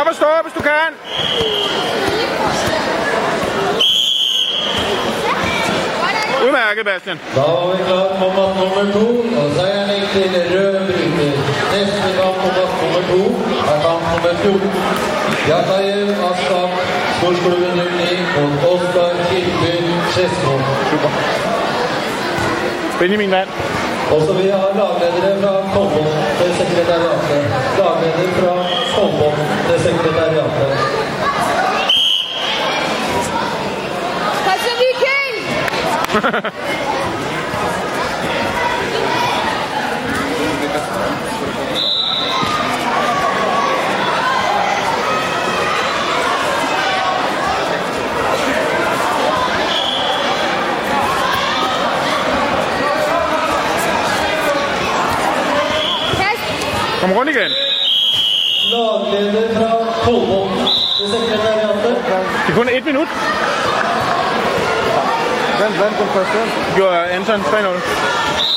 Op og stå, hvis du kan. Udmærket, Bastian. Da var vi klar på matt nummer to, og seieren gikk til rød bryter. Neste kamp på matt nummer to er kamp nummer 14. Jakajev Aslak, Sportsklubben 09 mot Oskar Kirkby Skedsmo. Benjamin Vand. Og så vi har lagledere fra Kolbotn til sekretariatet. Lagleder fra the Secretary. King! I'm again. Lagleder fra Kolbotn til sekretariatet. Er kun et minut. Hvem vandt den første? Gjorde Anton 3-0.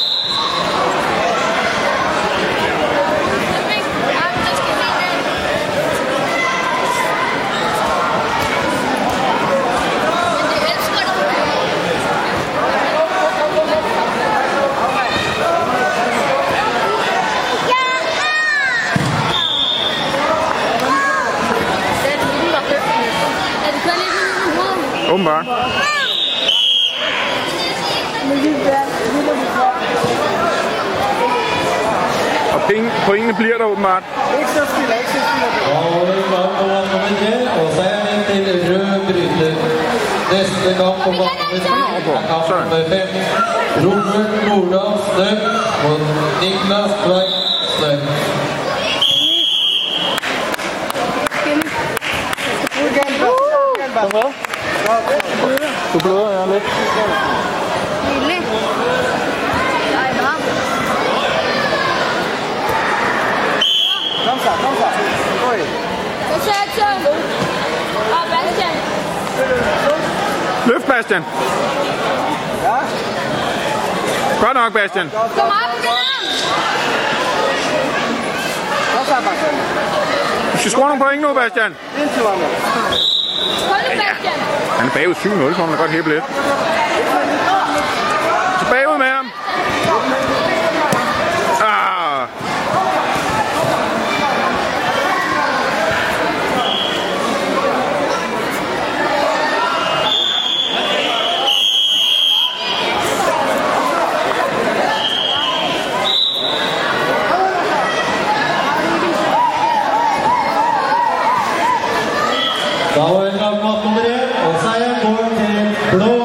Kom maar. Og penge, pointene bliver der åbenbart. Og nu kommer nummer 9, og så er det bryter. Næste kamp på banen 5. Robert Nordal Støm mot Niklas Berg Bastian. Igen, Bastian. Du bløder jeg lidt. Kom så, kom så. Oj. Løft, Bastian. Ja. Godt nok, Bastian. Kom op, Kom så, Bastian. Du skal score nogle point nu, Bastian. Ind Han er bagud 7-0, så han kan godt hæppe lidt. Bawahan kaum kaum muda, saya Bortin Bro.